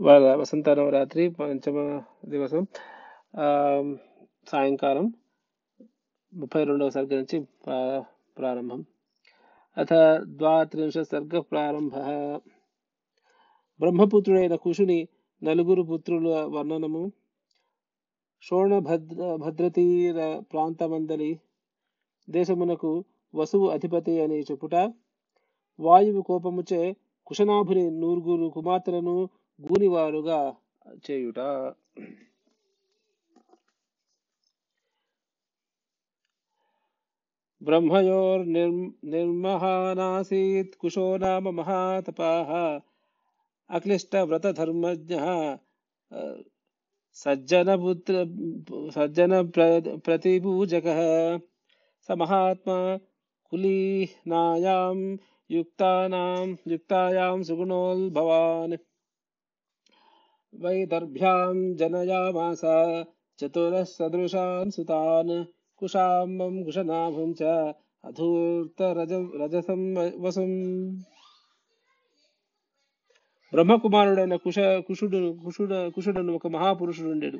వర- వసంత నవరాత్రి పంచమ దివసం ఆ, సాయంకాలం ముప్పై రెండవ సర్గ నుంచి ప్రారంభం. అథ ద్వాత్రింశ సర్గ ప్రారంభ. బ్రహ్మపుత్రుడైన కుషుని నలుగురు పుత్రుల వర్ణనము. శోణ భద్ర భద్రతీర ప్రాంతమందలి దేశమునకు వసువు అధిపతి అని చెప్పుట. వాయువు కోపముచే కుశనాభుని నూరుగురు కుమార్తెలను గూనివారుగా చేయుట బ్రహ్మయోర్నిర్మహానాసీత్ కుశో నామ మహాతపాః అక్లిష్టవ్రతధర్మజ్ఞः సజ్జనపుత్ర సజ్జన ప్రతిపూజకः స మహాత్మా కులీనాయాం యుక్తానాం యుక్తాయాం वैदर्भ्यां जनयामास జనయామాస చతురः సదృశాన్ సుతాన్ కుశాంబం కుశనాభం చ అధూర్త రజ బ్రహ్మకుమారుడైన కుశ కుషుడు కుషుడ కుషుడను ఒక మహాపురుషుడు ఉండేడు.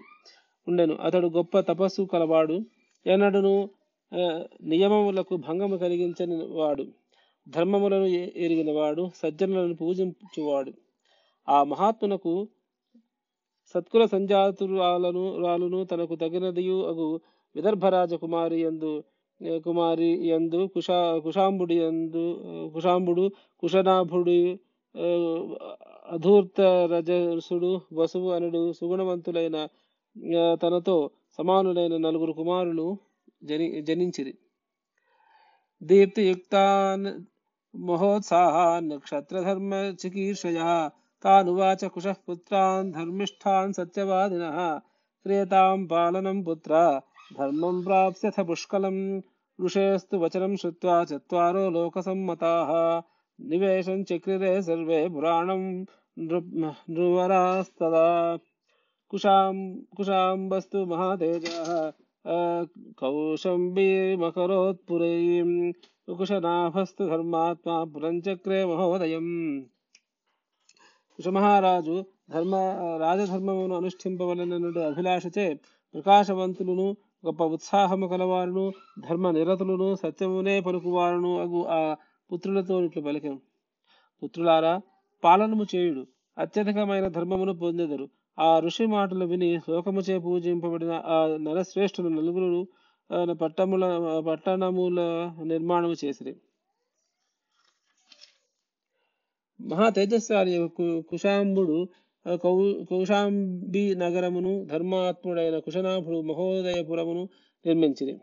ఉండెను. అతడు గొప్ప తపస్సు కలవాడు. ఎన్నడను ఆ, నియమములకు భంగము కలిగించని వాడు. ధర్మములను ఎరిగినవాడు. సజ్జనులను పూజించువాడు. ఆ మహాత్మునకు సత్కుల సంజాతురాలను రాలును తనకు తగినదియు అగు విదర్భరాజ కుమారి యందు కుమారి యందు కుషా కుశాంబుడి యందు కుషాంబుడు కుశాంబుడు కుశనాభుడి అధూర్త రజసుడు వసువు అనుడు సుగుణవంతులైన తనతో సమానులైన నలుగురు కుమారులు జని జనించిరి. దీప్తియుక్తాన్ మహోత్సాహాన్ నక్షత్రధర్మ చికీర్షయా తానువాచ కుశః పుత్రాన్ ధర్మిష్ఠాన్ సత్యవాదినః క్రియతాం పాలనం పుత్ర ధర్మం ప్రాప్స్యథ పుష్కలం ఋషేస్తు వచనం శ్రుత్వా చత్వారో లోకసమ్మతాః నివేశం చక్రిరే సర్వే పురాణం నృవరాస్తదా కుశాం కుశాంబస్తు మహాతేజः ఆ, కౌశంబీమకరోత్పురీం కుశనాభస్తు ధర్మాత్మా పురంచక్రే మహోదయం కుశమహారాజు ధర్మ రాజధర్మమును అనుష్ఠింపవలనడు అభిలాషచే ప్రకాశవంతులను గొప్ప ఉత్సాహము కలవారును ధర్మ నిరతులను సత్యమునే పలుకువారును అగు ఆ పుత్రులతో ఇట్లు పలికెను. పుత్రులారా పాలనము చేయుడు అత్యధికమైన ధర్మమును పొందెదరు. ఆ ఋషి మాటలు విని శోకముచే పూజింపబడిన ఆ నరశ్రేష్ఠులు నలుగురు పట్టముల పట్టణముల నిర్మాణము చేసిరి. మహా తేజస్వారి కు- కుశాంబుడు ఆ, కౌ కౌశాంబి నగరమును ధర్మాత్ముడైన కుశనాభుడు మహోదయపురమును నిర్మించిరి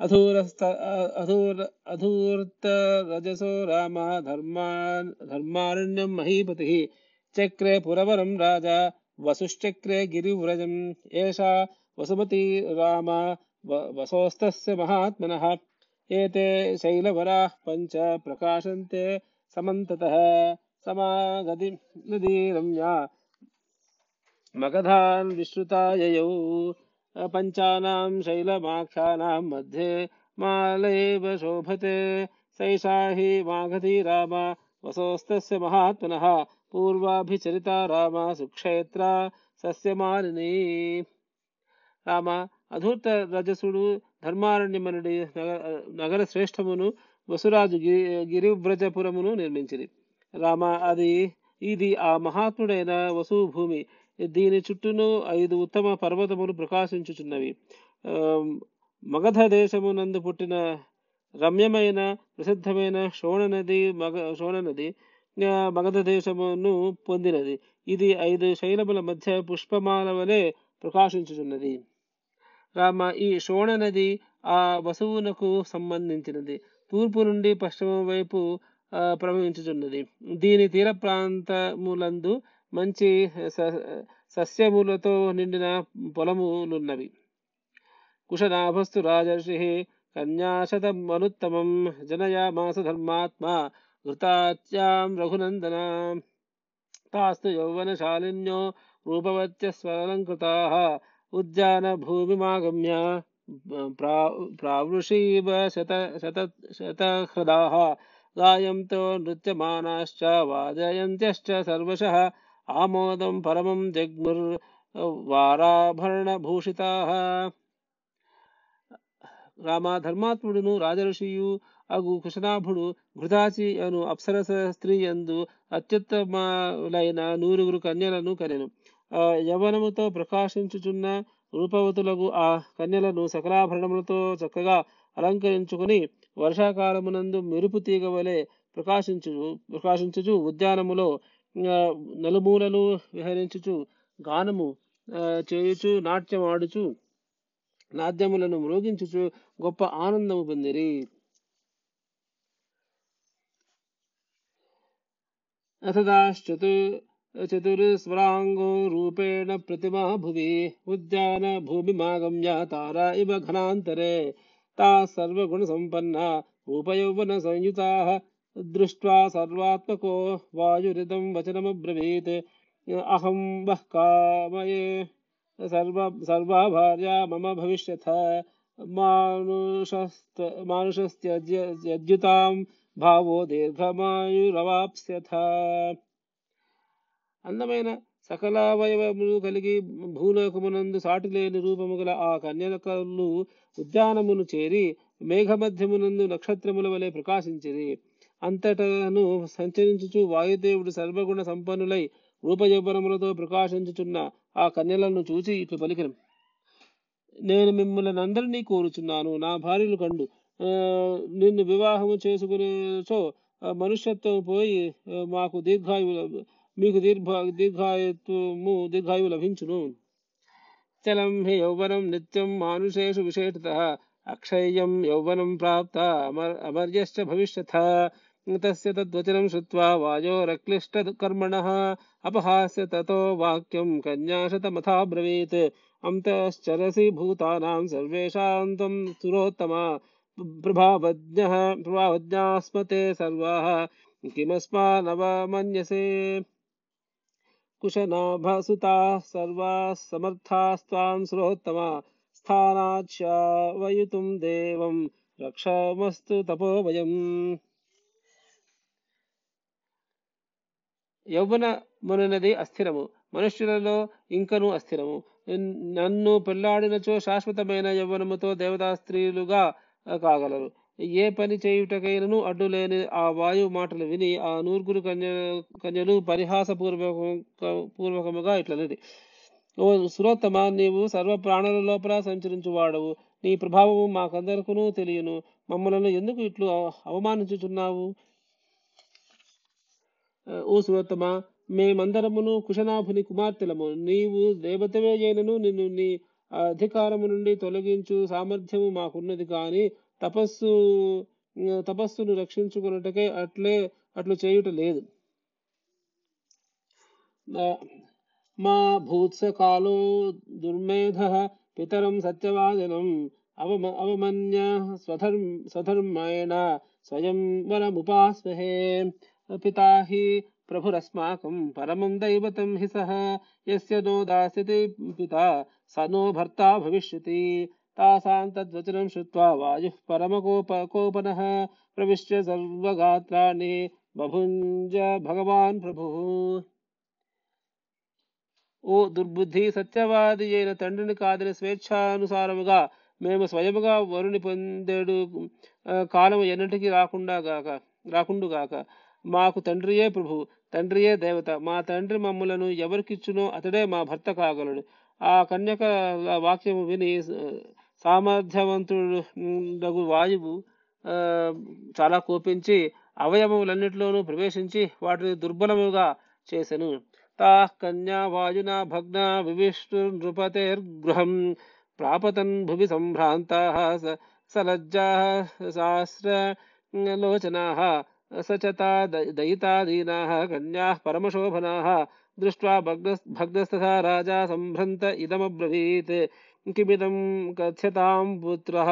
అధూరస్థ ఆ- అధూర అధూర్త రజసో రామ ధర్మా ధర్మారణ్యం మహీపతి చక్రే పురవరం రాజా వసుశ్చక్రే గిరివ్రజం ఏషా వసుమతి రామ వ- వసోస్తస్య మహాత్మనः ఏతే శైలవరాः పంచ ప్రకాశంతే సమంతతः సమాగతి నదీ రమ్యా మగధాన్ విశ్రుతాయయౌ పంచానాం శైలమాఖ్యానాం మధ్యే మాలైవ శోభతే సైషా హి మాగధీ రామ వసోస్తస్య మహాత్మనः పూర్వాభిచరితా రామ సుక్షేత్ర సస్యమాలిని రామ అధూర్త రజసుడు ధర్మారణ్యమనుడి నగ- నగర శ్రేష్టమును వసురాజు గిరి గిరివ్రజపురమును నిర్మించింది రామ అది ఇది ఆ మహాత్ముడైన వసుభూమి. దీని చుట్టూను ఐదు ఉత్తమ పర్వతములు ప్రకాశించుచున్నవి. ఆ, మగధ దేశమునందు పుట్టిన రమ్యమైన ప్రసిద్ధమైన శోణ నది మగ శోణ నది మగధ దేశమును పొందినది. ఇది ఐదు శైలముల మధ్య పుష్పమాల వలె ప్రకాశించుచున్నది. రామ ఈ శోణ నది ఆ వసువునకు సంబంధించినది. తూర్పు నుండి పశ్చిమం వైపు ప్రవహించుచున్నది. దీని తీర ప్రాంతములందు మంచి సస్యములతో నిండిన పొలములున్నవి. కుశనాభస్తు రాజర్షి కన్యాశతమనుత్తమం జనయామాస ధర్మాత్మా ఘృతాత్యాం రఘునందన. తాస్తు యౌవనశాలిన్యో రూపవత్యస్వలంకృతాः ఉద్యాన భూమిమాగమ్య ప్రా- ప్రావృషీవ శత శత శతహృదాः గాయంతో నృత్యమానాశ్చ వాదయంత్యశ్చ సర్వశः ఆమోదం పరమం జగ్ముర్ వారాభరణ భూషితా రామ ధర్మాత్ముడును రాజఋషియు అగు కుశనాభుడు ఘృతాచి అను అప్సరస స్త్రీ యందు అత్యుత్తములైన నూరుగురు కన్యలను కనెను యవనముతో ప్రకాశించుచున్న రూపవతులకు ఆ కన్యలను సకలాభరణములతో చక్కగా అలంకరించుకుని వర్షాకాలమునందు మెరుపు తీగ వలె ప్రకాశించు ప్రకాశించుచు ఉద్యానములో నలుమూలలు విహరించుచు గానము చేయుచు నాట్యం ఆడుచు నాద్యములను మ్రోగించుచు గొప్ప ఆనందము పొందిరి. అథదాశ్చతు చతుర్స్వరాంగో రూపేణ ప్రతిమా భువి ఉద్యాన భూమిమాగమ్య తారా ఇవ ఘనాంతరే తా సర్వగుణ సంపన్నా రూపయౌవన సంయుతా దృష్ట్వా సర్వాత్మకో వాయురిదం వచనమబ్రవీత్ అహం వః కామయే సర్వ సర్వా భార్యా మమ భవిష్యథ అందమైన సకలావయవములు కలిగి భూలోకమునందు సాటిలేని రూపము గల ఆ కన్యకలు ఉద్యానమును చేరి మేఘమధ్యమునందు నక్షత్రముల వలె ప్రకాశించిరి. అంతటను సంచరించుచు వాయుదేవుడు సర్వగుణ సంపన్నులై రూపయౌవనములతో ప్రకాశించుచున్న ఆ కన్యలను చూచి ఇట్లు పలికిన. నేను మిమ్మల్ని అందరినీ కోరుచున్నాను నా భార్యలు కండు. నిన్ను వివాహము చేసుకునేచో మనుష్యత్వం పోయి మాకు దీర్ఘాయువు మీకు దీర్ఘ దీర్ఘాయుత్వము దీర్ఘాయువు లభించును చలం హి యౌవనం నిత్యం మానుషేషు విశేషత అక్షయ్యం యౌవనం ప్రాప్త అమర్ అమర్యశ్చ భవిష్యథ తస్య తద్వచనం శ్రుత్వా వాయోరక్లిష్ట కర్మణః అపహాస్య తతో వాక్యం కన్యాశతమథా బ్రవీత్ అంతశ్చరసి భూతానాం సర్వేషాం త్వం సురోత్తమ ప్రభావజ్ఞः ప్రభావజ్ఞాస్మతే సర్వాः కిమస్మానవమన్యసే కుశనాభసుతాः समर्थास्त्वां సమర్థాస్త్వాం स्थानाच्छावयुतुं देवं। దేవం రక్షమస్తు తపోవయం యౌవన మునది అస్థిరము మనుష్యులలో ఇంకను అస్థిరము నన్ను పెళ్ళాడినచో శాశ్వతమైన యవ్వనముతో దేవతా స్త్రీలుగా కాగలరు। ఏ పని చేయుటకైనను అడ్డు లేని ఆ వాయువు మాటలు విని ఆ నూరుగురు కన్య కన్యలు పరిహాసపూర్వక పూర్వకముగా ఇట్లనేది. ఓ సురోత్తమ నీవు సర్వ ప్రాణుల లోపల సంచరించువాడవు. నీ ప్రభావము మాకందరికీ తెలియను. మమ్మలను ఎందుకు ఇట్లు అవమానించుచున్నావు? ఓ సురోత్తమ మేమందరమును కుశనాభుని కుమార్తెలము. నీవు దేవతవే అయినను నిన్ను నీ అధికారము నుండి తొలగించు సామర్థ్యము మాకున్నది కానీ తపస్సు తపస్సును రక్షించుకున్నటకే అట్లే అట్లు చేయుట లేదు. మా భూత్సకాలో దుర్మేధ పితరం సత్యవాదనం అవమ అవమన్య స్వధర్మ స్వధర్మేణ స్వయం వరముపాస్మహే పితా హి ప్రభురస్మాకం పరమం దైవతం హి సహ యస్య నో దాస్యతి పిత స నో భర్త భవిష్యతి. తాసాం తద్వచనం శ్రుత్వా వాయుః పరమకోప కోపన ప్రవిశ్య సర్వగాత్రాణి బభుంజ భగవాన్ ప్రభుః ఓ దుర్బుద్ధి సత్యవాది అయిన తండ్రిని కాదని స్వేచ్ఛానుసారముగా మేము స్వయముగా వరుని పొందేడు కాలము ఎన్నటికీ రాకుండా గాక రాకుండుగాక మాకు తండ్రియే ప్రభు తండ్రియే దేవత. మా తండ్రి మమ్ములను ఎవరికిచ్చునో అతడే మా భర్త కాగలడు. ఆ కన్యక వాక్యము విని సామర్థ్యవంతుడు వాయువు చాలా కోపించి అవయవములన్నిటిలోనూ ప్రవేశించి వాటిని దుర్బలముగా చేసెను. తా కన్యా వాయునా భగ్న వివిష్ణు నృపతేర్గృహం ప్రాపతన్ భువి సంభ్రాంత సలజ్జా శాస్త్ర లోచనా చ దయితాదీనా కన్యా పరమశోభనా దృష్ట్వా భగ్న భగ్నస్తథా రాజా సంభ్రంత ఇదమబ్రవీత్ కిమిదం కథ్యతాం పుత్రः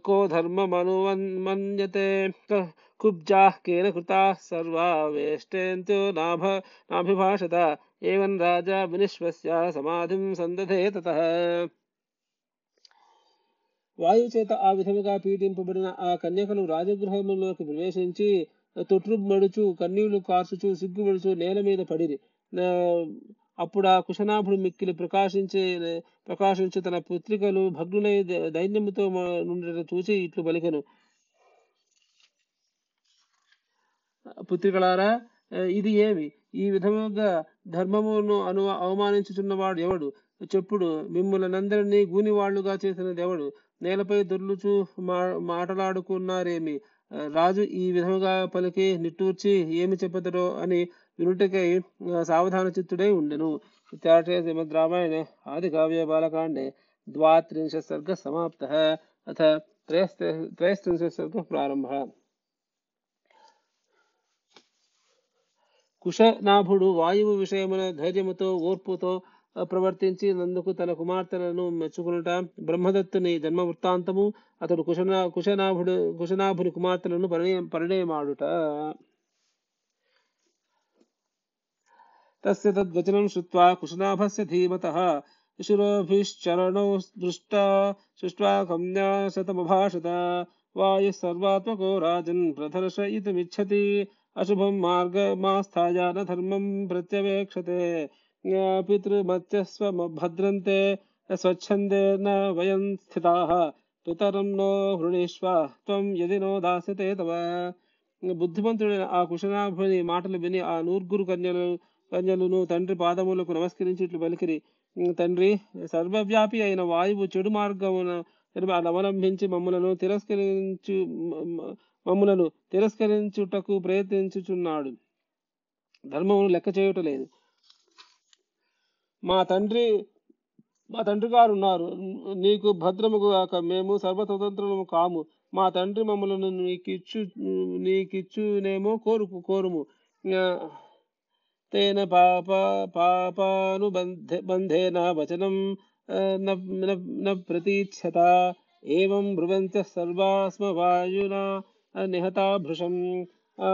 को धर्ममनुमन्यते क- कुब्जाः केन कृताः सर्वा वेष्टेन्त्यो नाभ नाभिभाषत एवं राजा विनिश्वस्य సమాధిం సందధే తతః వాయువు చేత ఆ విధముగా పీడింపబడిన ఆ కన్యకలు రాజగృహములోకి ప్రవేశించి తొట్రుమడుచు కన్నీళ్లు కార్చుచు సిగ్గుపడుచు నేల మీద పడిరి ఆ, అప్పుడు ఆ కుశనాభుడు మిక్కిలి ప్రకాశించే ప్రకాశించు తన పుత్రికలు భగ్నులై ద- దైన్యముతో చూసి ఇట్లు బలికను పుత్రికలారా ఇది ఏమి? ఈ విధముగా ధర్మమును అను అవమానించుచున్నవాడు ఎవడు? చెప్పుడు మిమ్ములనందరినీ గూనివాళ్ళుగా చేసిన ఎవడు నేలపై దొర్లుచు మా మాటలాడుకున్నారేమి? రాజు ఈ విధముగా పలికి నిట్టూర్చి ఏమి చెప్పదరో అని వినుటకై సావధాన చిత్తుడై ఉండెను ఇత్యార్షే శ్రీమద్ రామాయణే ఆది కావ్య బాలకాండే ద్వాత్రింశ సర్గ సమాప్త అథ త్రయస్త్రింశ సర్గ ప్రారంభ కుశనాభుడు వాయువు విషయమున ధైర్యముతో ఓర్పుతో ప్రవర్తించి నందుకు తన కుమార్తెలను మెచ్చుకునుట బ్రహ్మదత్తుని జన్మ వృత్తాంతము అతడు కుశనా కుశనాభుడు కుశనాభుని కుమార్తెలను పరిణయ పరిణయమాడుట తస్య తద్వచనం శ్రుత్వా కుశనాభస్య ధీమతః శిశురోభిశ్చరణौ దృష్టా సృష్ట్వా కన్యా శతమభాషత వాయుः सर्वात्मको राजन् प्रदर्शयितुमिच्छति अशुभं मार्गमास्थाय न धर्मं प्रत्यवेक्षते पितृमत्यस्वभद्रन्ते स्वच्छन्दे न वयं स्थिताः పితరం నో హృణీష్వ త్వం యది నో దాస్యతే తవ బుద్ధిమంతుడైన ఆ కుశనాభుని మాటలు విని ఆ నూర్గురు కన్యలు కన్యలను తండ్రి పాదములకు నమస్కరించిట్లు పలికిరి. తండ్రి సర్వవ్యాపి అయిన వాయువు చెడు మార్గమున అవలంబించి మమ్ములను తిరస్కరించు మమ్మలను మమ్ములను తిరస్కరించుటకు ప్రయత్నించుచున్నాడు. ధర్మమును లెక్క చేయుట లేదు మా తండ్రి మా తండ్రి గారు ఉన్నారు. నీకు భద్రము కాక మేము సర్వస్వతంత్రము కాము. మా తండ్రి మమ్మలను నీకిచ్చు నీకిచ్చునేమో కోరు కోరుము. तेन पापा पापानुबन्धेन वचनं न प्रतीच्छता। एवं ब्रुवन्त्य सर्वास्म वायुना निहता भृशं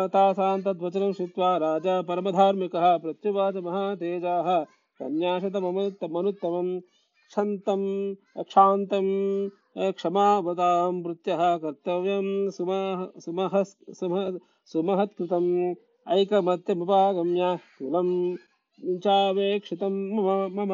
तासां तद्वचनं श्रुत्वा राजा परमधार्मिकः, प्रत्युवाच महातेजाः कन्याशतमनुत्तमं क्षन्तं क्षान्तं क्षमावतां, मृत्यः कर्तव्यं सुमह सुमः सुमहत्कृतम्। ऐकमत्यमुपागम्य कुलं चावेक्षितं मम मम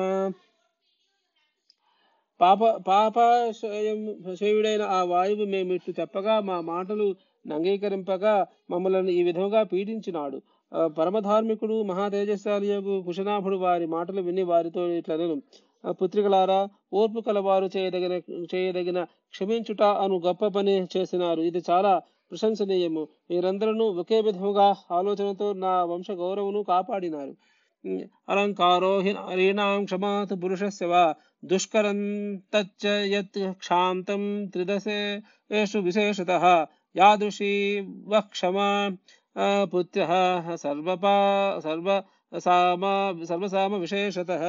పాప పాపాశయం శయుడైన ఆ వాయువు మేమిట్టు చెప్పగా మా మాటలు అంగీకరింపగా మమ్మలను ఈ విధంగా పీడించినాడు ఆ, పరమధార్మికుడు మహాతేజశాలి యొక్క కుశనాభుడు వారి మాటలు విని వారితో ఇట్లనెను ఆ, పుత్రికలారా ఓర్పు కలవారు చేయదగిన చేయదగిన క్షమించుట అను గొప్ప పని చేసినారు ఇది చాలా ప్రశంసనీయము మీరందరూ ఒకే విధముగా ఆలోచనతో నా వంశ గౌరవను కాపాడినారు అలంకారో హీనాం క్షమాత్ పురుషస్య వా దుష్కరంతచ్చ యత్ క్షాంతం త్రిదశేషు విశేషతః యాదృశీ వక్షమా పుత్రః సర్వపా సర్వ సామ సర్వసామ విశేషతః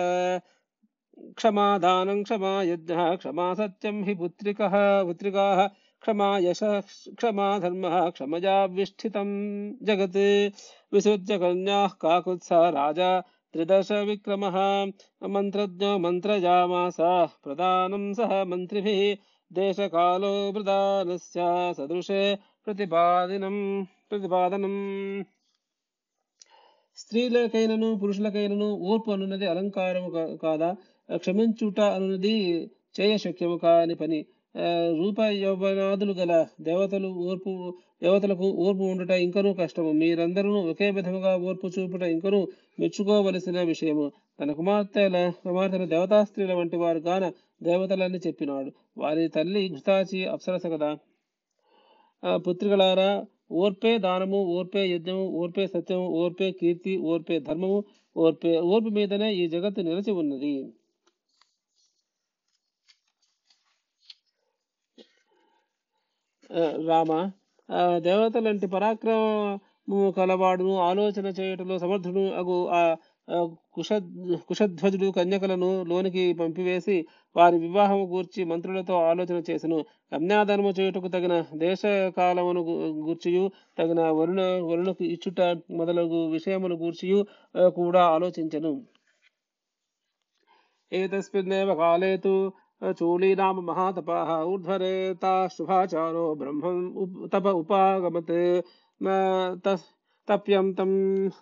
క్షమాదానం క్షమా యజ్ఞ క్షమా సత్యం హి పుత్రికః పుత్రికాః क्षमा यशः क्षमा धर्मः क्षमया विष्ठितं जगत् विसृज्य कन्याः काकुत्स राजा त्रिदश विक्रमः मन्त्रज्ञो मन्त्रजामास प्रदानं सह मन्त्रिभिः देशकालो प्रदानस्य सदृशे प्रतिपादिनं प्रतिपादनं స్త్రీలకైనను పురుషులకైనను ఓర్పు అనున్నది అలంకారము కా- కాదా క్షమించుట అనున్నది చేయశక్యము కాని పని ఆ, రూప యౌవనాదులు గల దేవతలు ఓర్పు దేవతలకు ఓర్పు ఉండుట ఇంకనూ కష్టము. మీరందరూ ఒకే విధముగా ఓర్పు చూపుట ఇంకనూ మెచ్చుకోవలసిన విషయము. తన కుమార్తెల కుమార్తెలు దేవతా స్త్రీల వంటి వారు గాన దేవతలని చెప్పినాడు. వారి తల్లి ఘృతాచి అప్సరస కదా. పుత్రికలారా ఓర్పే దానము ఓర్పే యజ్ఞము ఓర్పే సత్యము ఓర్పే కీర్తి ఓర్పే ధర్మము ఓర్పే ఓర్పు మీదనే ఈ జగత్తు నిలిచి ఉన్నది. రామ దేవతలంటి పరాక్రమము కలవాడును ఆలోచన చేయటంలో సమర్థుడు అగు ఆ కుష కుషధ్వజుడు కన్యకలను లోనికి పంపివేసి వారి వివాహము గూర్చి మంత్రులతో ఆలోచన చేసెను. కన్యాధర్మ చేయుటకు తగిన దేశ కాలమును గూర్చియు తగిన వరుణ వరుణకు ఇచ్చుట మొదలగు విషయమును గూర్చియు కూడా ఆలోచించను. ఏతస్మిన్నేవ కాలేతు चूलीनाम महातपाः ऊर्ध्वरेता शुभाचारो ब्रह्म तप उपागमत्। तप्यं तं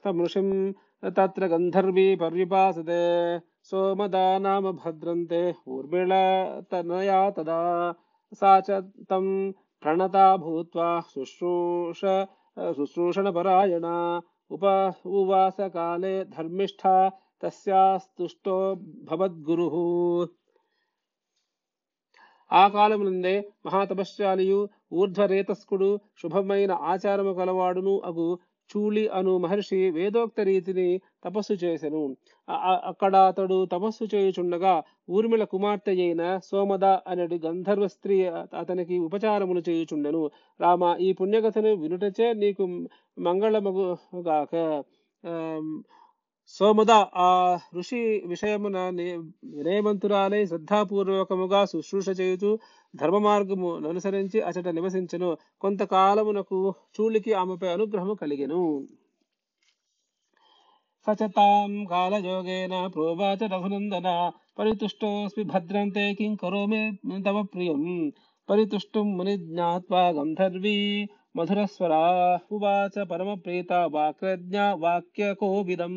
तमृषिं तत्र गन्धर्वी पर्युपासते। सोमदा नाम भद्रन्ते ऊर्मिळतनया तदा। सा च तं प्रणता भूत्वा शुश्रूष शुश्रूषणपरायणा। उप उवासकाले धर्मिष्ठा तस्यास्तुष्टो भवद्गुरुः। ఆ కాలమునందే మహాతపశ్చాలియు ఊర్ధ్వరేతస్కుడు శుభమైన ఆచారము కలవాడును అగు చూళి అను మహర్షి వేదోక్త రీతిని తపస్సు చేసెను. అక్కడ అతడు తపస్సు చేయుచుండగా ఊర్మిళ కుమార్తె అయిన సోమద అనేటి గంధర్వ స్త్రీ అతనికి ఉపచారములు చేయుచుండెను. రామ ఈ పుణ్యకథను వినుటచే నీకు మంగళమగుగాక సోముద ఆ ఋషి విషయమున వినయమంతురాలై శ్రద్ధాపూర్వకముగా శుశ్రూష చేయుచు ధర్మ మార్గము అనుసరించి అచట నివసించను. కొంతకాలమునకు చూలికి ఆమెపై అనుగ్రహము కలిగెను. సచతాం కాలయోగేన ప్రోవాచ రఘునందన. పరితుష్టోస్మి భద్రంతే కిం కరోమి తవ ప్రియం. పరితుష్టం ముని జ్ఞాత్వా గంధర్వీ మధురస్వరా ఉవాచ పరమప్రీత వాక్రజ్ఞ వాక్యకోవిదం.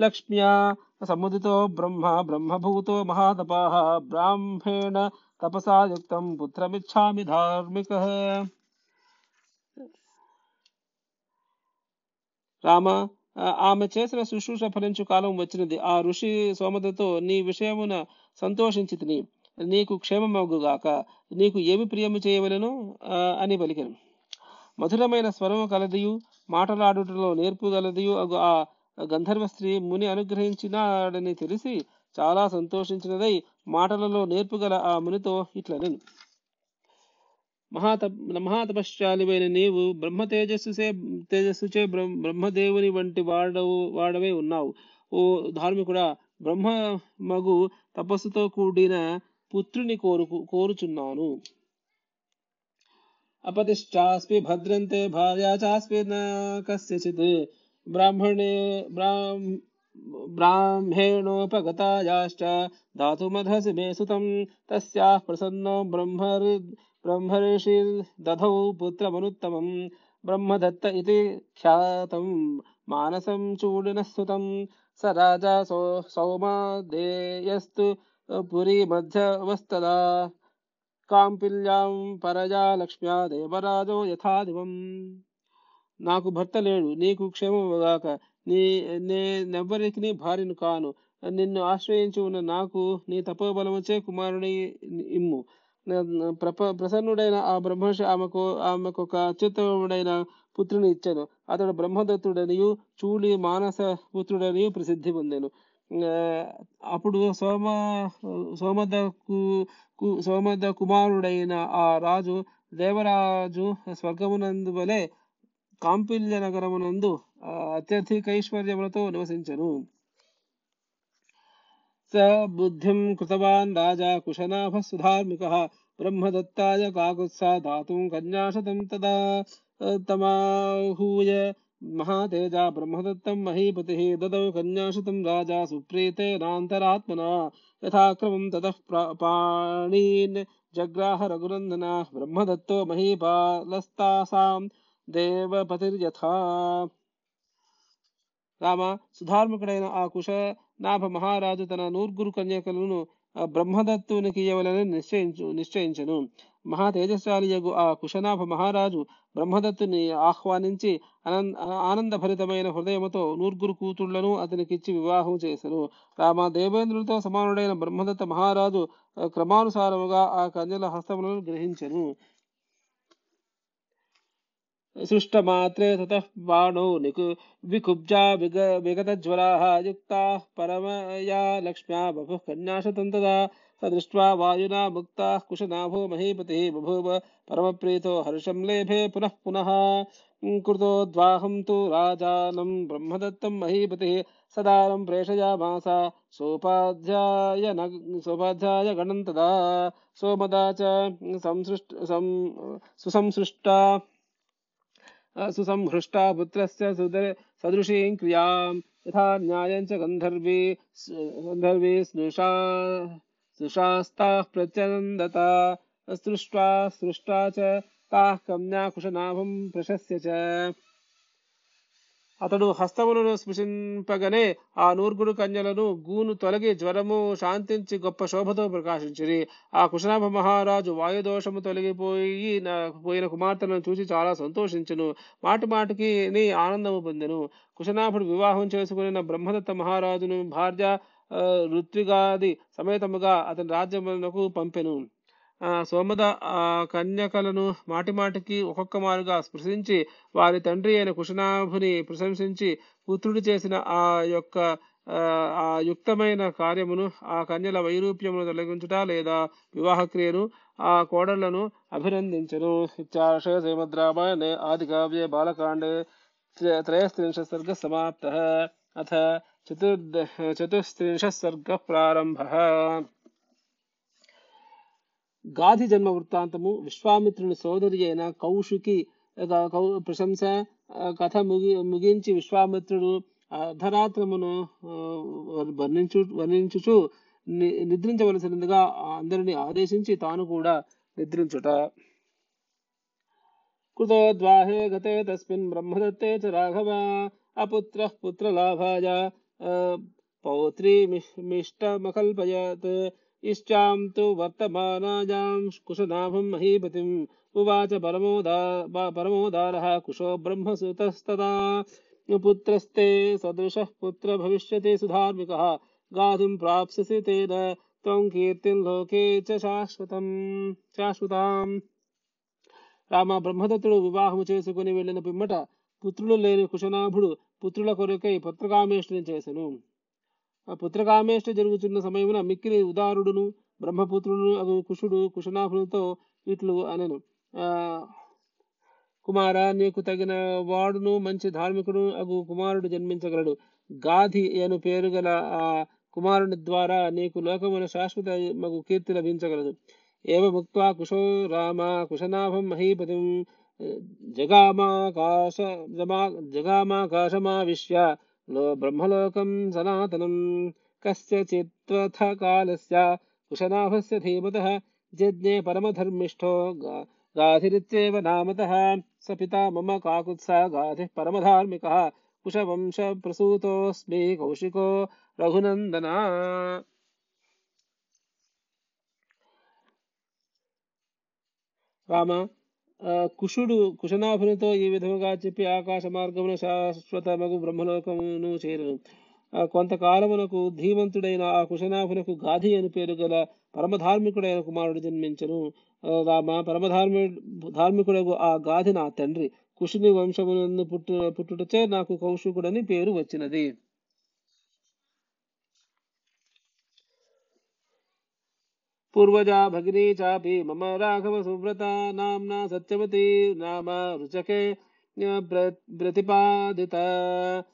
లక్ష్మ్యా సముదితో బ్రహ్మ బ్రహ్మభూతో మహాతపా బ్రాహ్మేణ తపసా యుక్తం పుత్రమిచ్చామి ధార్మిక. రామ ఆమె చేసిన శుశ్రూష ఫలించు కాలం వచ్చినది. ఆ ఋషి సోమదతో నీ విషయమున సంతోషించితిని. నీకు క్షేమమగుగాక. నీకు ఏమి ప్రియము చేయవలను? అని పలికెను. మధురమైన స్వరము కలదియు మాటలాడుటలో నేర్పు గలదియు ఆ గంధర్వ స్త్రీ ముని అనుగ్రహించినాడని తెలిసి చాలా సంతోషించినదై మాటలలో నేర్పు గల ఆ మునితో ఇట్లనెను. మహాత మహాతపశ్చాలివైన నీవు బ్రహ్మ తేజస్సుసే తేజస్సుచే బ్రహ్మదేవుని వంటి వాడవు వాడవే ఉన్నావు. ఓ ధార్మికుడా బ్రహ్మ మగు తపస్సుతో కూడిన పుత్రుని కోరుకు కోరుచున్నాను. अपतिश्चास्पि भद्रन्ते भार्या चास्पि न कस्यचित् ब्राह्मणे ब्राह्मेणोपगतायाश्च धातुमधसि मे सुतं तस्याः प्रसन्नो ब्रह्मर् ब्रह्मर्षिर्दधौ पुत्रमनुत्तमम्। ब्रह्मदत्त इति ख्यातं मानसं चूडिनः सुतं स राजा सौ सौमादेयस्तु पुरीमध्यवस्तदा కాంపిల్యాం పరజా లక్ష్మ్యా దేవరాజో యథాదివం. నాకు భర్త లేడు నీకు క్షేమముగాక నీ నేనెవ్వరికి భార్యను కాను. నిన్ను ఆశ్రయించి ఉన్న నాకు నీ తపోబలముచే కుమారుని ఇమ్ము. ప్రప ప్రసన్నుడైన ఆ బ్రహ్మర్షి ఆమెకు ఆమెకు ఒక అత్యుత్తముడైన పుత్రుని ఇచ్చాను. అతడు బ్రహ్మదత్తుడనియు చూడి మానస పుత్రుడనియు ప్రసిద్ధి పొందాను. అప్పుడు సోమ సోమదకు సోమద కుమారుడైన ఆ రాజు దేవరాజు స్వర్గమునందు వలె కాంపిల్య నగరమునందు అత్యధికైశ్వర్యములతో నివసించను. స బుద్ధిం కృతవాన్ రాజా కుశనాభ సుధార్మిక బ్రహ్మదత్తాయ కాకుత్సా దాతుం కన్యాశతం తదా తమాహూయ महातेजा ब्रह्मदत्तं महीपतिः ददौ कन्याशतं राजा सुप्रीतेनान्तरात्मना यथाक्रमं ततः पाणीन् जग्राह रघुनन्दना ब्रह्मदत्तो महीपालस्तासां దేవపతిర్యథా రామ సుధార్మికుడైన ఆ కుశ నాభ మహారాజు తన నూర్గురు కన్యకలను బ్రహ్మదత్తునికి ఇవ్వలని నిశ్చయించు నిశ్చయించను మహా తేజస్శాలియగు ఆ కుశనాభ మహారాజు బ్రహ్మదత్తుని ఆహ్వానించి ఆనందభరితమైన హృదయముతో నూర్గురు కూతుళ్ళను అతనికిచ్చి వివాహం చేశారు రామ దేవేంద్రులతో సమానుడైన బ్రహ్మదత్త మహారాజు క్రమానుసారముగా ఆ కన్యల హస్తములను గ్రహించను. సృష్టమాత్రే తత బాణో నికు వికుబ్జా విగ విగతజ్వరా యుక్తా పరమయా లక్ష్మ్యా బభు కన్యాశతం తదా स वायुना मुक्ताः कुशनाभो महीपतिः बभूव परमप्रीतो हर्षं लेभे पुनः पुनः। कृतोद्वाहं तु राजानं ब्रह्मदत्तं महीपतिः। सदारं प्रेषयामास सोपाध्याय सोपाध्याय गणं तदा सोमदा च संसृष्ट सुसंसृष्टा। सुसंहृष्टा पुत्रस्य सदृशीं क्रियाँ। यथा न्यायं च गन्धर्वी गन्धर्वी स्नुषा। सुशास्ताः प्रत्यनन्दता सृष्ट्वा सृष्टा च ताः कन्याकुशनाभं प्रशस्य च అతడు హస్తములను స్పృశింపగనే ఆ నూర్గుడు కన్యలను గూను తొలగి జ్వరము శాంతించి గొప్ప శోభతో ప్రకాశించిరి ఆ కుశనాభ మహారాజు వాయుదోషము తొలగిపోయి నా- పోయిన కుమార్తెలను చూసి చాలా సంతోషించును మాటి మాటికి నీ ఆనందము పొందెను కుశనాభుడు వివాహం చేసుకుని బ్రహ్మదత్త మహారాజును భార్య ఆ, ఋత్విగాది సమేతముగా అతని రాజ్యములకు పంపెను. ఆ సోమద ఆ కన్యకలను మాటిమాటికి ఒక్కొక్క మారుగా స్పృశించి వారి తండ్రి అయిన కుశనాభుని ప్రశంసించి పుత్రుడు చేసిన ఆ యొక్క ఆ, యుక్తమైన కార్యమును ఆ కన్యల వైరూప్యమును తొలగించుట లేదా వివాహ క్రియను ఆ కోడళ్ళను అభినందించను. ఇత్యాశ శ్రీమద్ రామాయణే ఆది కావ్యే బాలకాండే త్రయస్త్రింశ సర్గ సమాప్త. అథ చతుర్ద చతుస్త్రింశ సర్గ ప్రారంభ గాధి జన్మ వృత్తాంతము విశ్వామిత్రుని సోదరి అయిన కౌశికి కౌ- ప్రశంస కథ ముగి ముగించి విశ్వామిత్రుడు అర్ధరాత్రమును వర్ణించు వర్ణించుచు ని- నిద్రించవలసినదిగా అందరిని ఆదేశించి తాను కూడా నిద్రించుట. కృతోద్వాహే గతే తస్మిన్ బ్రహ్మదత్తే చ రాఘవ అపుత్ర పుత్రలాభాయ ఆ, పౌత్రీమిష్టమకల్పయత్ ఇష్టాం తు వర్తమానాయాం కుశనాభం మహీపతిం ఉవాచ పరమోదా బ- పరమోదారः కుశో బ్రహ్మసుతస్తదా పుత్రస్తే సదృశः పుత్ర భవిష్యతి సుధార్మికः గాధిం ప్రాప్స్యసి తేన త్వం కీర్తిం లోకే చ శాశ్వతం శాశ్వతాం రామ బ్రహ్మదత్తుడు వివాహము చేసుకుని వెళ్ళిన పిమ్మట పుత్రులు లేని కుశనాభుడు పుత్రుల కొరకై పుత్రకామేష్టిని చేసెను. ఆ పుత్రకామేష్టి జరుగుతున్న సమయమున మిక్కిలి ఉదారుడును బ్రహ్మపుత్రుడు అగు కుషుడు కుశనాభునితో ఇట్లు అనను. కుమార నీకు తగిన వాడును మంచి ధార్మికుడు అగు కుమారుడు జన్మించగలడు. గాధి అను పేరు గల ఆ కుమారుని ద్వారా నీకు లోకమున శాశ్వత మగు కీర్తి లభించగలదు. ఏవముక్త్వా కుశో రామ కుశనాభం మహీపతిం जगामाकाश जमा, जगामाकाशमाविश्य लो ब्रह्मलोकं सनातनं। कस्यचित्त्वथ कालस्य कुशनाभस्य धीमतः जज्ञे परमधर्मिष्ठो गाधिरित्येव नामतः स पिता मम काकुत्स गाधिः परमधार्मिकः कुशवंशप्रसूतोऽस्मि कौशिको रघुनन्दना। राम కుషుడు ఆ, కుశనాభునితో ఈ విధముగా చెప్పి ఆకాశ మార్గమున శాశ్వతమగు బ్రహ్మలోకమును చేరును కొంతకాలమునకు ధీమంతుడైన ఆ కుశనాభునకు గాధి అని పేరు గల పరమధార్మికుడైన కుమారుడు జన్మించను. రామ పరమధార్మి ధార్మికుడకు ఆ గాధి నా తండ్రి. కుషుని వంశమునందు పుట్టు పుట్టుటచే నాకు కౌశికుడని పేరు వచ్చినది. पूर्वजा भगिनी चापि मम राघवसुव्रता नाम्ना सत्यवती नाम रुचके प्रतिपादिता।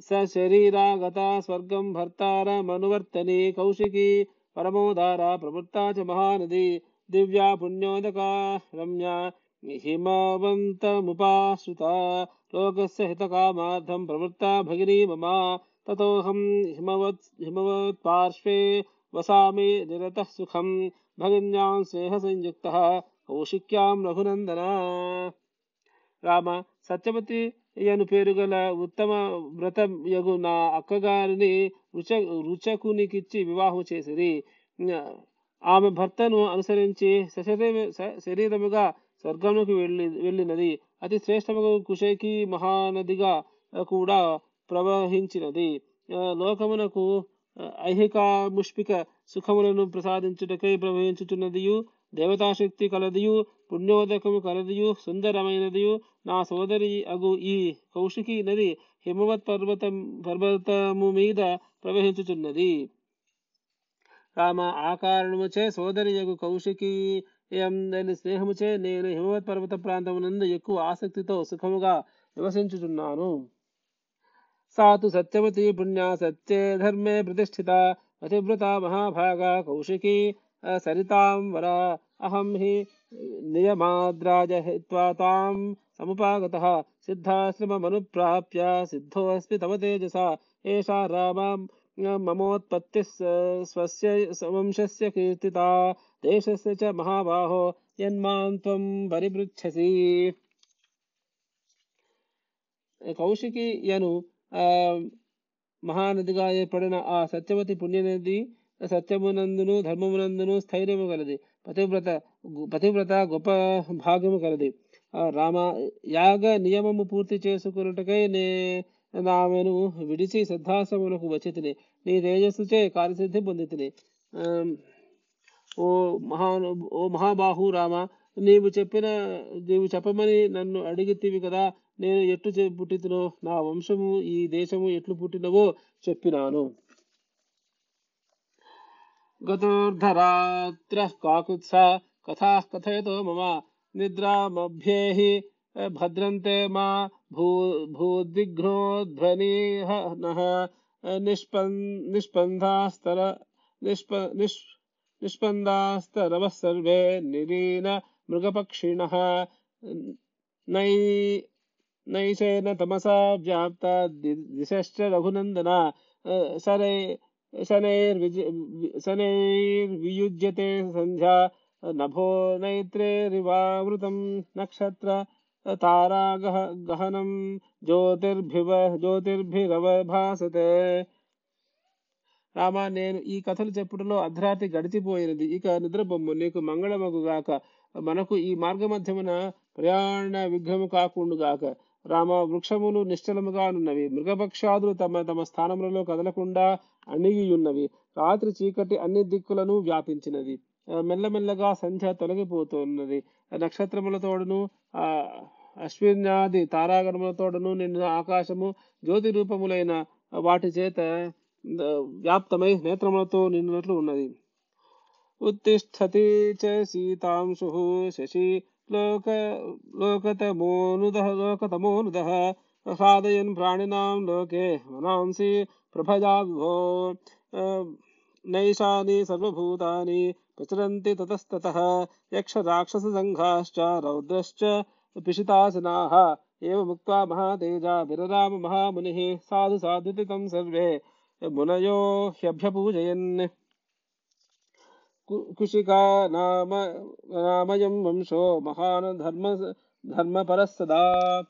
स स्वर्ग स्वर्गं भर्तारमनुवर्तनी कौशिकी परमोदारा प्रवृत्ता च महानदी, दिव्या पुण्योदका रम्या, हिमवन्तमुपाश्रिता। लोकस्य हितकामार्थं प्रवृत्ता भगिनी मम, ततोऽहं हिमवत्, हिमवत्पार्श्वे వసామి నిరతః సుఖం భగిన్యాం స్నేహ సంయుక్త కౌశిక్యాం రఘునందన। రామ సత్యవతి అను పేరు గల ఉత్తమ వ్రతయగు నా అక్కగారిని రుచ రుచకునికిచ్చి వివాహం చేసిరి। ఆమె భర్తను అనుసరించి సశరీర శరీరముగా స్వర్గంలోకి వెళ్ళి వెళ్ళినది। అతి శ్రేష్టముగా కుశకి మహానదిగా కూడా ప్రవహించినది। లోకమునకు ఐహిక ముష్పిక సుఖములను ప్రసాదించుటకై ప్రవహించుచున్నదియు దేవతాశక్తి కలదియు పుణ్యోదకము కలదియు సుందరమైనదియు నా సోదరి అగు ఈ కౌశికి నది హిమవత్ పర్వతం పర్వతము మీద ప్రవహించుచున్నది. రామ ఆ కారణముచే సోదరి యగు కౌశికి ఎందని స్నేహముచే నేను హిమవత్ పర్వత ప్రాంతమునందు ఎక్కువ ఆసక్తితో సుఖముగా నివసించుచున్నాను. सा तु सत्यवती पुण्या सत्ये धर्मे प्रतिष्ठिता पतिव्रता महाभागा कौशिकी सरिता वरा। अहं हि नियमाद्राजहित्वा तां समुपागतः। सिद्धाश्रममनुप्राप्य सिद्धोऽस्मि तव तेजसा। एषा रामा ममोत्पत्तिः स्वस्य वंशस्य कीर्तिता। देशस्य च महाबाहो यन्मां त्वं परिपृच्छसि। कौशिकी यनु మహానదిగా ఏర్పడిన ఆ సత్యవతి పుణ్యనది సత్యమునందును ధర్మమునందును స్థైర్యము కలది. పతివ్రత పతివ్రత గొప్ప భాగ్యము కలది. రామ యాగ నియమము పూర్తి చేసుకున్నట్టుకై నే నామెను విడిచి సిద్ధాశ్రములకు వచ్చితిని. నీ తేజస్సుచే కార్యసిద్ధి పొందితిని. ఓ మహా ఓ మహాబాహు రామ నీవు చెప్పిన నీవు చెప్పమని నన్ను అడిగితివి కదా నేను ఎట్లు చె- పుట్టితునో నా వంశము ఈ దేశము ఎట్లు పుట్టినవో చెప్పినాను. గతోర్ధరాత్ర కాకుత్స కథా కథయతో మమ నిద్రామభ్యేహి భద్రంతే మా భూ భూదిఘ్నోధ్వని నః నిష్పన్ నిష్పందాస్తర నిష్ప నిష్ నిష్పందాస్తరవः సర్వే నిరీన మృగపక్షిణः నై నైషేన తమసా జాప్త ది- దిశశ్చ రఘునందన శనై శనైర్విజ శనైర్వియుజ్యతే సంధ్యా నభో నైత్రేరివావృతం నక్షత్ర తారాగహ గహనం జ్యోతిర్భివ జ్యోతిర్భిరవభాసతే రామా నేను ఈ కథలు చెప్పుటలో అర్ధరాత్రి గడిచిపోయినది. ఇక నిద్రబొమ్ము నీకు మంగళమగుగాక. మనకు ఈ మార్గమధ్యమున ప్రయాణ విఘ్నము కాకుండుగాక. రామ వృక్షములు నిశ్చలముగా ఉన్నవి మృగభక్షాదులు తమ తమ స్థానములలో కదలకుండా అణిగియున్నవి. రాత్రి చీకటి అన్ని దిక్కులను వ్యాపించినది. మెల్లమెల్లగా సంధ్య తొలగిపోతున్నది. నక్షత్రములతోడును ఆ అశ్విన్యాది తారాగణములతోడును నిన్న ఆకాశము జ్యోతి రూపములైన వాటి చేత వ్యాప్తమై నేత్రములతో నిండినట్లు ఉన్నది. ఉత్తిష్టతి చ సీతాంశు శశి लोक, लोकतमोनुदः लोकतमोनुदः। प्रसादयन् प्राणिनां लोके मनांसि प्रभजा विभो नैशानि सर्वभूतानि प्रचलन्ति ततस्ततः। यक्षराक्षससङ्घाश्च, रौद्रश्च पिशितासनाः। एवमुक्त्वा महातेजा विरराम महामुनिः साधु साधुति तं सर्वे मुनयो ह्यभ्यपूजयन् సర్వే కు- కుశికా నామ నామయం వంశో మహాన్ ధర్మ ధర్మపరः సదా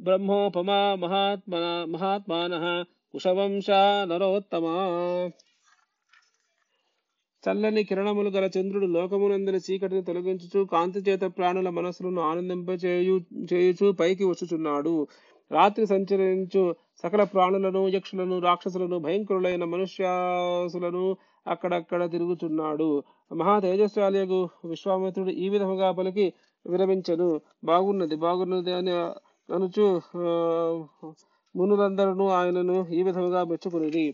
బ్రహ్మోపమా మహాత్మన మహాత్మాన కుశవంశా నరోత్తమా. చల్లని కిరణములు గల చంద్రుడు లోకమునందరి చీకటిని తొలగించుచు కాంతి చేత ప్రాణుల మనస్సులను ఆనందింపచేయు చేయుచు పైకి వచ్చుచున్నాడు. రాత్రి సంచరించు సకల ప్రాణులను యక్షులను రాక్షసులను భయంకరులైన మనుష్యాసులను అక్కడక్కడ తిరుగుచున్నాడు. మహా తేజస్వాలయగు విశ్వామిత్రుడు ఈ విధముగా పలికి విరమించను. బాగున్నది బాగున్నది అని అనుచు మునులందరూ ఆయనను ఈ విధముగా మెచ్చుకునేది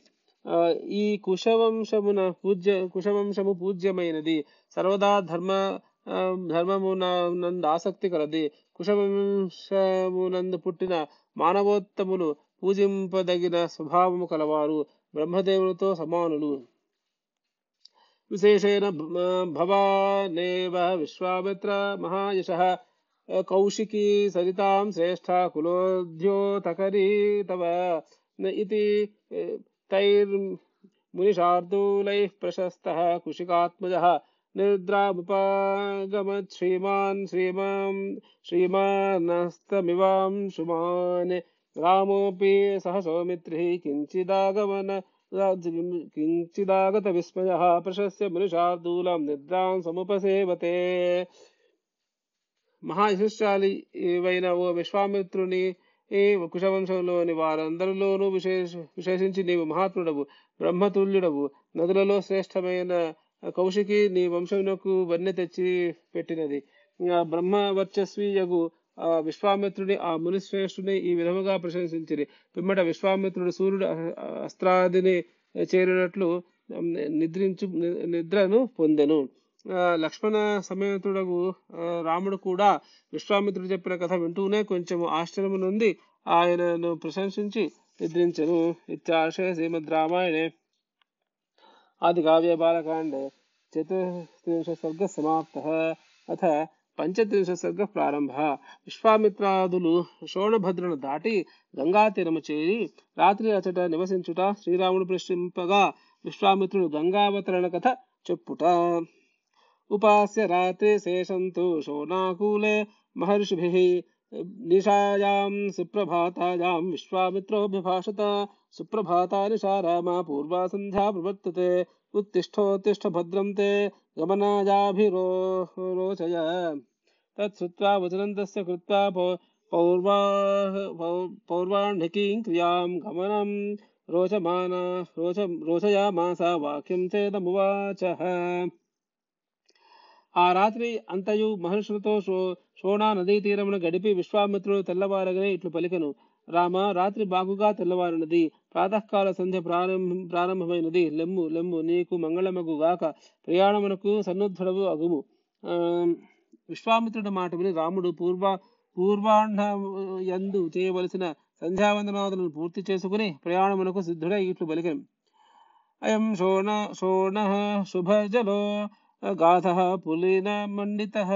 ఈ కుశవంశమున పూజ్య కుశవంశము పూజ్యమైనది. సర్వదా ధర్మ ధర్మమున నందు ఆసక్తి కలది. కుశవంశమునందు పుట్టిన మానవోత్తములు పూజింపదగిన స్వభావము కలవారు బ్రహ్మదేవునితో సమానులు విశేషేణ భ- భవానేవ విశ్వామిత్ర మహాయశః కౌశికీ సరితాం శ్రేష్ఠ కులోద్యోతకరీ తవ న ఇతి తైర్మునిషార్దూలైः ప్రశస్తः కుశికాత్మజः నిద్రాముపాగమత్ శ్రీమాన్ శ్రీమాం శ్రీమానస్తమివాంశుమాన్ రామోపి సహ సౌమిత్రి కించిదాగమన కించిదాగత విస్మయ ప్రశస్య మనుషార్దూలం నిద్రాం సముపసేవతే మహాయశస్శాలి వైన ఓ విశ్వామిత్రుని ఈ కుశవంశంలోని వారందరిలోనూ విశేష విశేషించి నీవు మహాత్ముడవు బ్రహ్మతుల్యుడవు నదులలో శ్రేష్టమైన కౌశికి నీ వంశమునకు వన్నె తెచ్చి పెట్టినది. బ్రహ్మ వర్చస్వి యగు ఆ విశ్వామిత్రుని ఆ మునిశ్రేష్ఠుని ఈ విధముగా ప్రశంసించిరి. పిమ్మట విశ్వామిత్రుడు సూర్యుడు అస్త్రాదిని చేరినట్లు నిద్రించు నిద్రను పొందెను. లక్ష్మణ సమేతుడగు రాముడు కూడా విశ్వామిత్రుడు చెప్పిన కథ వింటూనే కొంచెం ఆశ్చర్యము నుండి ఆయనను ప్రశంసించి నిద్రించను. ఇత్యాశయ శ్రీమద్ రామాయణే. ఆది కావ్య బాలకాండే చతుర్త్రింశ సర్గ సమాప్త అథ పంచత్రింశ సర్గ ప్రారంభ విశ్వామిత్రాదులు శోణభద్రను దాటి గంగాతీరము చేరి రాత్రి అచట నివసించుట శ్రీరాముడు ప్రశ్నింపగా విశ్వామిత్రుడు గంగావతరణ కథ చెప్పుట ఉపాస్య రాత్రి శేషంతో శోణాకూలే మహర్షిభి निशायां सुप्रभातायां विश्वामित्रो विभाषत सुप्रभाता निशा रामा पूर्वा सन्ध्या प्रवर्तते। उत्तिष्ठोत्तिष्ठ भद्रं ते गमनायाभिरोचय। तत्श्रुत्वा वचनं तस्य कृत्वा पौर्वा पौर्वाह्णिकीं क्रियाँ गमनं रोचमाना रोच रोचयामासा वाक्यं चेदमुवाचः। ఆ రాత్రి అంతయు మహర్షులతో శో శోణా నదీ తీరమున గడిపి విశ్వామిత్రుడు తెల్లవారగనే ఇట్లు పలికను. రామ రాత్రి బాగుగా తెల్లవారినది ప్రాతకాల సంధ్య ప్రారంభం ప్రారంభమైనది. లెమ్ము లెమ్ము నీకు మంగళమగు గాక. ప్రయాణమునకు సన్నుద్ధుడవు అగుము. విశ్వామిత్రుడి మాట విని రాముడు పూర్వ పూర్వాహ్న యందు చేయవలసిన సంధ్యావందనాదులను పూర్తి చేసుకుని ప్రయాణమునకు సిద్ధుడై ఇట్లు బలికం అయం శోణ శోణ శుభజలో गाधः पुलिन मण्डितः।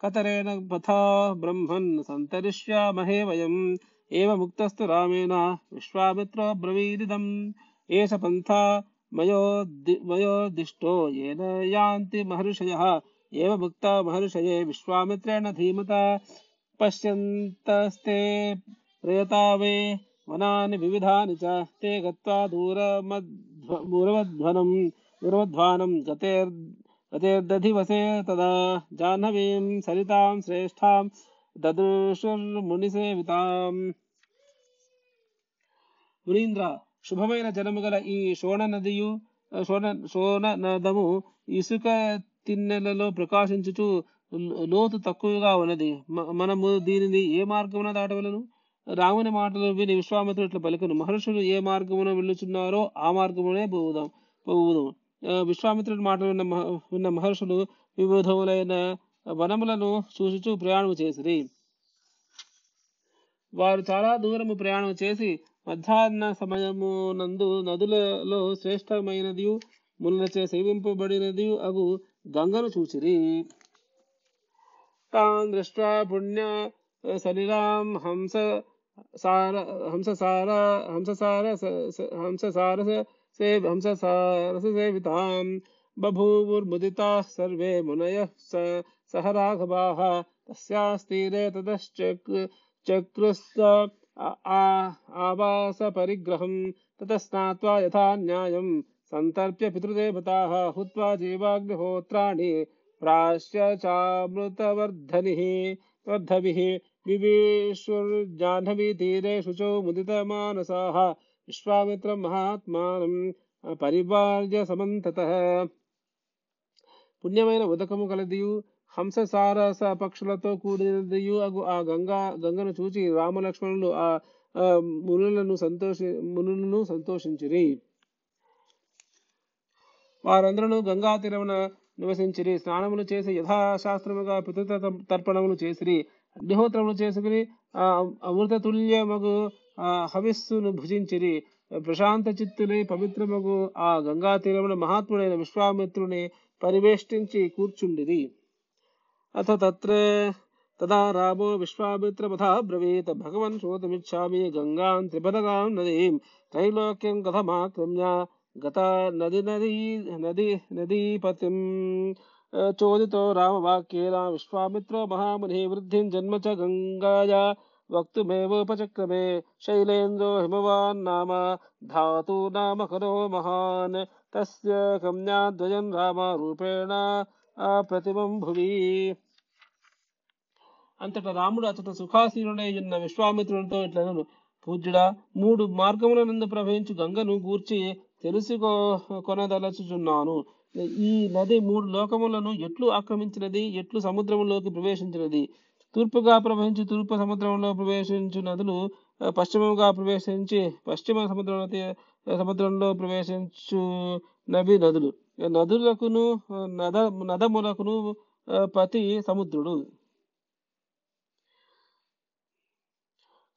कतरेण पथा ब्रह्मन् सन्तरिष्यामहे वयम्। एवमुक्तस्तु रामेण विश्वामित्रो ब्रवीदिदम्। एष पन्था मयोदि मयोदिष्टो येन यान्ति महर्षयः। एवमुक्ता महर्षये विश्वामित्रेण धीमता। पश्यन्तस्ते प्रयतावे वनानि विविधानि च। ते गत्वा दूरमध्व दूरमध्वनं दूरमध्वानं गतेर् దూరవధ్వానం तदा जाह्नवीं తదా श्रेष्ठां సరితాం శ్రేష్ఠాం దదృశుర్మునిసేవితాం మునీంద్ర శుభమైన జనము గల ఈ శోణ నదియు శోణ శోణ నదము ఇసుక తిన్నెలలో ప్రకాశించుచు లోతు తక్కువగా ఉన్నది మనము దీనిని ఏ మార్గమున దాటవలను? రాముని మాటలు విని విశ్వామిత్రుడు ఇట్లా పలుకును. మహర్షులు ఏ మార్గమున వెళ్ళుచున్నారో ఆ మార్గమునే పోవుదాం పోవుదాం విశ్వామిత్రుడి మాటలు ఉన్న ఉన్న మహర్షులు వివిధములైన వనములను చూచుచూ ప్రయాణం చేసిరి. వారు చాలా దూరము ప్రయాణం చేసి మధ్యాహ్న సమయము నందు నదులలో శ్రేష్టమైనది మునులచే సేవింపబడినది అగు గంగను చూచిరి. తాన్ దృష్ట్వా పుణ్య సలిరాం హంస సార హంససార హంససార స- से हमस सारस रससेवितां बभूवुर्मुदिता सर्वे मुनयः स, सह राघवाः। तस्यास्तीरे ततश्चक्र चक्रस्त आवासपरिग्रहं ततः स्नात्वा यथा न्यायं सन्तर्प्य पितृदेवताः हुत्वा जीवाग्निहोत्राणि प्राश्य चामृतवर्धनिः वर्धभिः विवेशुर्जाह्नवीतीरे शुचौ मुदितमानसाः। విశ్వామిత్ర మహాత్మానం పరివార్య సమంతత. పుణ్యమైన ఉదకము కలదియు హంస సారస పక్షులతో కూడినదియు అగు ఆ గంగా గంగను చూచి రామలక్ష్మణులు ఆ మునులను సంతోషి మునులను సంతోషించిరి. వారందరూ గంగా తీరమున నివసించిరి స్నానములు చేసి యథాశాస్త్రముగా పితృత తర్పణములు చేసిరి అగ్నిహోత్రములు చేసుకుని అమృతతుల్యమగు హవిస్సును భుజించిరి. ప్రశాంత చిత్తులై పవిత్రమగు ఆ గంగా తీరమున మహాత్ముడైన విశ్వామిత్రుని పరివేష్టించి కూర్చుండిరి. అథ తత్రే తదా రామో విశ్వామిత్రమథా బ్రవీత భగవన్ శ్రోతమిచ్చామి గంగాం త్రిపదగాం నదీం. త్రైలోక్యం కథమాక్రమ్య గత నది నదీ నది నదీపతిం. చోదితో రామవాక్యేన విశ్వామిత్రో మహాముని వృద్ధిం జన్మ చ గంగాయా వక్తుమేవోపచక్రమే శైలేంద్రో హిమవాన్ నామ ధాతు నామ కరో మహాన్ తస్య కన్యాద్వయం రామ రూపేణ ప్రతిమం భువి రాముడు అతడు సుఖాసీనుడై ఉన్న విశ్వామిత్రునితో ఇట్లను పూజ్యుడా మూడు మార్గముల నందు ప్రవహించు గంగను గూర్చి తెలుసుకో కొనదలచుచున్నాను. ఈ నది మూడు లోకములను ఎట్లు ఆక్రమించినది ఎట్లు సముద్రములోకి ప్రవేశించినది తూర్పుగా ప్రవహించి తూర్పు సముద్రంలో ప్రవేశించు నదులు పశ్చిమముగా ప్రవేశించి పశ్చిమ సముద్రంలో సముద్రంలో ప్రవేశించు నవి నదులు. నదులకును నద నదములకును పతి సముద్రుడు.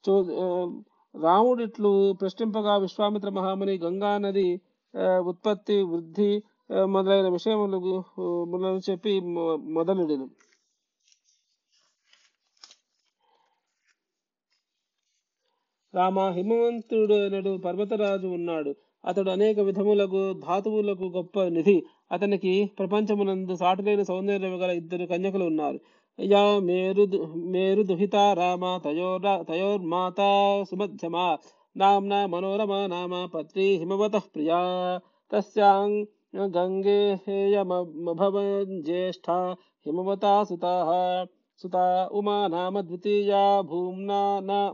చూ రాముడిట్లు రాముడు ఇట్లు ప్రశ్నింపగా విశ్వామిత్ర మహాముని గంగా నది ఉత్పత్తి వృద్ధి మొదలైన విషయములకు చెప్పి మొ- రామ హిమవంతుడనడు పర్వతరాజు ఉన్నాడు. అతడు అనేక విధములకు ధాతువులకు గొప్ప నిధి. అతనికి ప్రపంచమునందు సాటులైన సౌందర్యం గల ఇద్దరు కన్యకులు ఉన్నారు. యా మేరు మేరు దుహిత రామ తయోర్ తయోర్మాత సుమధ్యమా. నామ్న మనోరమ నామ పత్రి హిమవత ప్రియా. తస్యాం గంగేయమభవజ్యేష్ఠ హిమవతా సుత. సుత ఉమా నామ ద్వితీయా భూమ్నా నా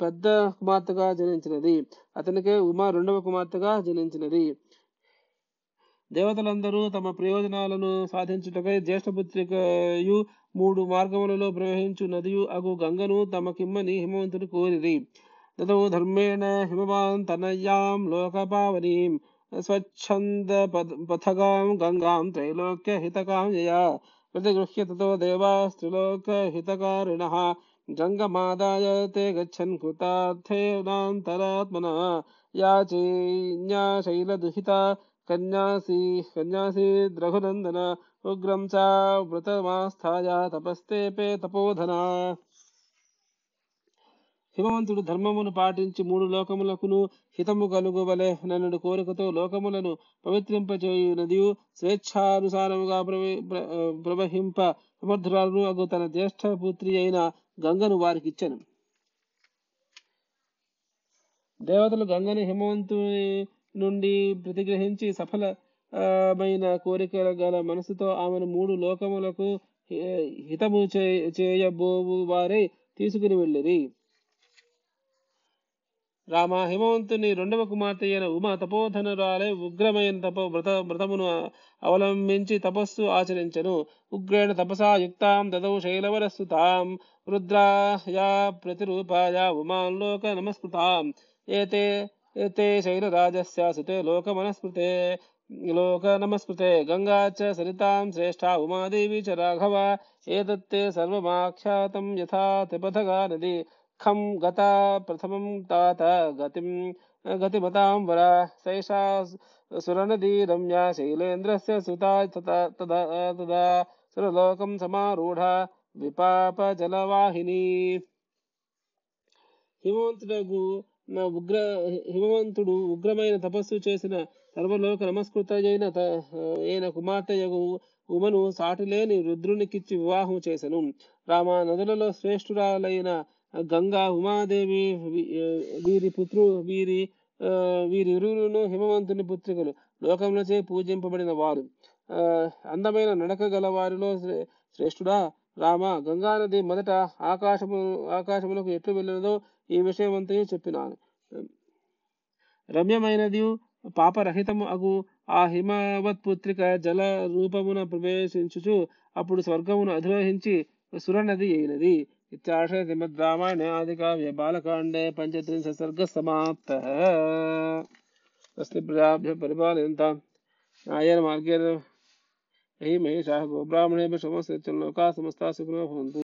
పెద్ద కుమార్తెగా జనించినది. అతనికే ఉమా రెండవ కుమార్తెగా జనించినది. దేవతలందరూ తమ ప్రయోజనాలను సాధించుటకై జ్యేష్ఠపుత్రికయు మూడు మార్గములలో ప్రవహించు నదియు అగు గంగను తమకిమ్మని హిమవంతుడు కోరిది తదవు ధర్మేణ హిమవాన్ తనయాం లోకపావని స్వచ్ఛంద పథగాం గంగాం త్రైలోక్య హితకాం యయా ప్రతిగృహ్య దేవా దేవాస్త్రిలోక హితకారిణ गङ्गमादाय ते गच्छन् कृतार्थेनान्तरात्मनः याचीन्या शैलदुहिता कन्यासी कन्यासी रघुनन्दन उग्रं च व्रतमास्थाय तपस्तेपे तपोधना హిమవంతుడు ధర్మమును పాటించి మూడు లోకములకును హితము కలుగువలె నన్నుడు కోరికతో లోకములను పవిత్రింపచేయు నదియు స్వేచ్ఛానుసారముగా ప్రవ- ప్ర- ప్రవహింప సమర్థురాలను అగు తన జ్యేష్ఠ పుత్రి అయిన గంగను వారికిచ్చెను. దేవతలు గంగను హిమవంతుని నుండి ప్రతిగ్రహించి సఫలమైన కోరికల గల మనసుతో ఆమెను మూడు లోకములకు హితము చేయబోవు వారే తీసుకుని వెళ్ళిరి. రామ హిమవంతుని రెండవ కుమార్తె అయిన ఉమ తపోధనురాలే ఉగ్రమైన తపో వ్రత వ్రతమును అవలంబించి తపస్సు ఆచరించను. ఉగ్రేణ తపసా యుక్తాం దదౌ శైలవరస్సు తాం ప్రతిరూపాయ ఉమాం లోక నమస్కృతాం ఏతే ఏతే శైలరాజస్య సుతే లోకమనస్కృతే లోక నమస్కృతే గంగా చ సరితాం శ్రేష్టా ఉమాదేవి చ రాఘవ ఏతత్తే సర్వమాఖ్యాతం యథా త్రిపథగా నది ఖం గత ప్రథమం తాత గతిం గతిమతాం వర సైషా సురనదీ రమ్య శైలేంద్రస్య సుతా తదా తదా తదా విపాప జలవాహిని హిమవంతుడు నా ఉగ్ర హిమవంతుడు ఉగ్రమైన తపస్సు చేసిన సర్వలోక నమస్కృత అయిన అయిన కుమార్తె యగు ఉమను సాటిలేని రుద్రునికిచ్చి వివాహం చేసెను. రామ నదులలో శ్రేష్ఠురాలైన గంగా ఉమాదేవి వీరి పుత్రు వీరి ఆ, వీరిరువురును హిమవంతుని పుత్రికలు లోకములచే పూజింపబడిన వారు. అందమైన నడక గల వారిలో శ్రే- శ్రేష్ఠుడా రామ గంగా నది మొదట ఆకాశము ఆకాశములకు ఎట్లు వెళ్ళినదో ఈ విషయమంతయు చెప్పినాను. రమ్యమైనది పాపరహితము అగు ఆ హిమవత్ పుత్రిక జల రూపమున ప్రవేశించుచు అప్పుడు స్వర్గమును అధిరోహించి సురనది అయినది. ఇత్యాశయ శ్రీమద్ రామాయణ ఆది కావ్య బాలకాండే పంచత్రింశ సర్గ సమాప్త. స్వస్తి ప్రజాభ్య పరిపాలయంతాం. న్యాయేన మార్గేణ यही महेशाः ब्राह्मणे समस्त लोका समस्ता सुखिनो भवन्तु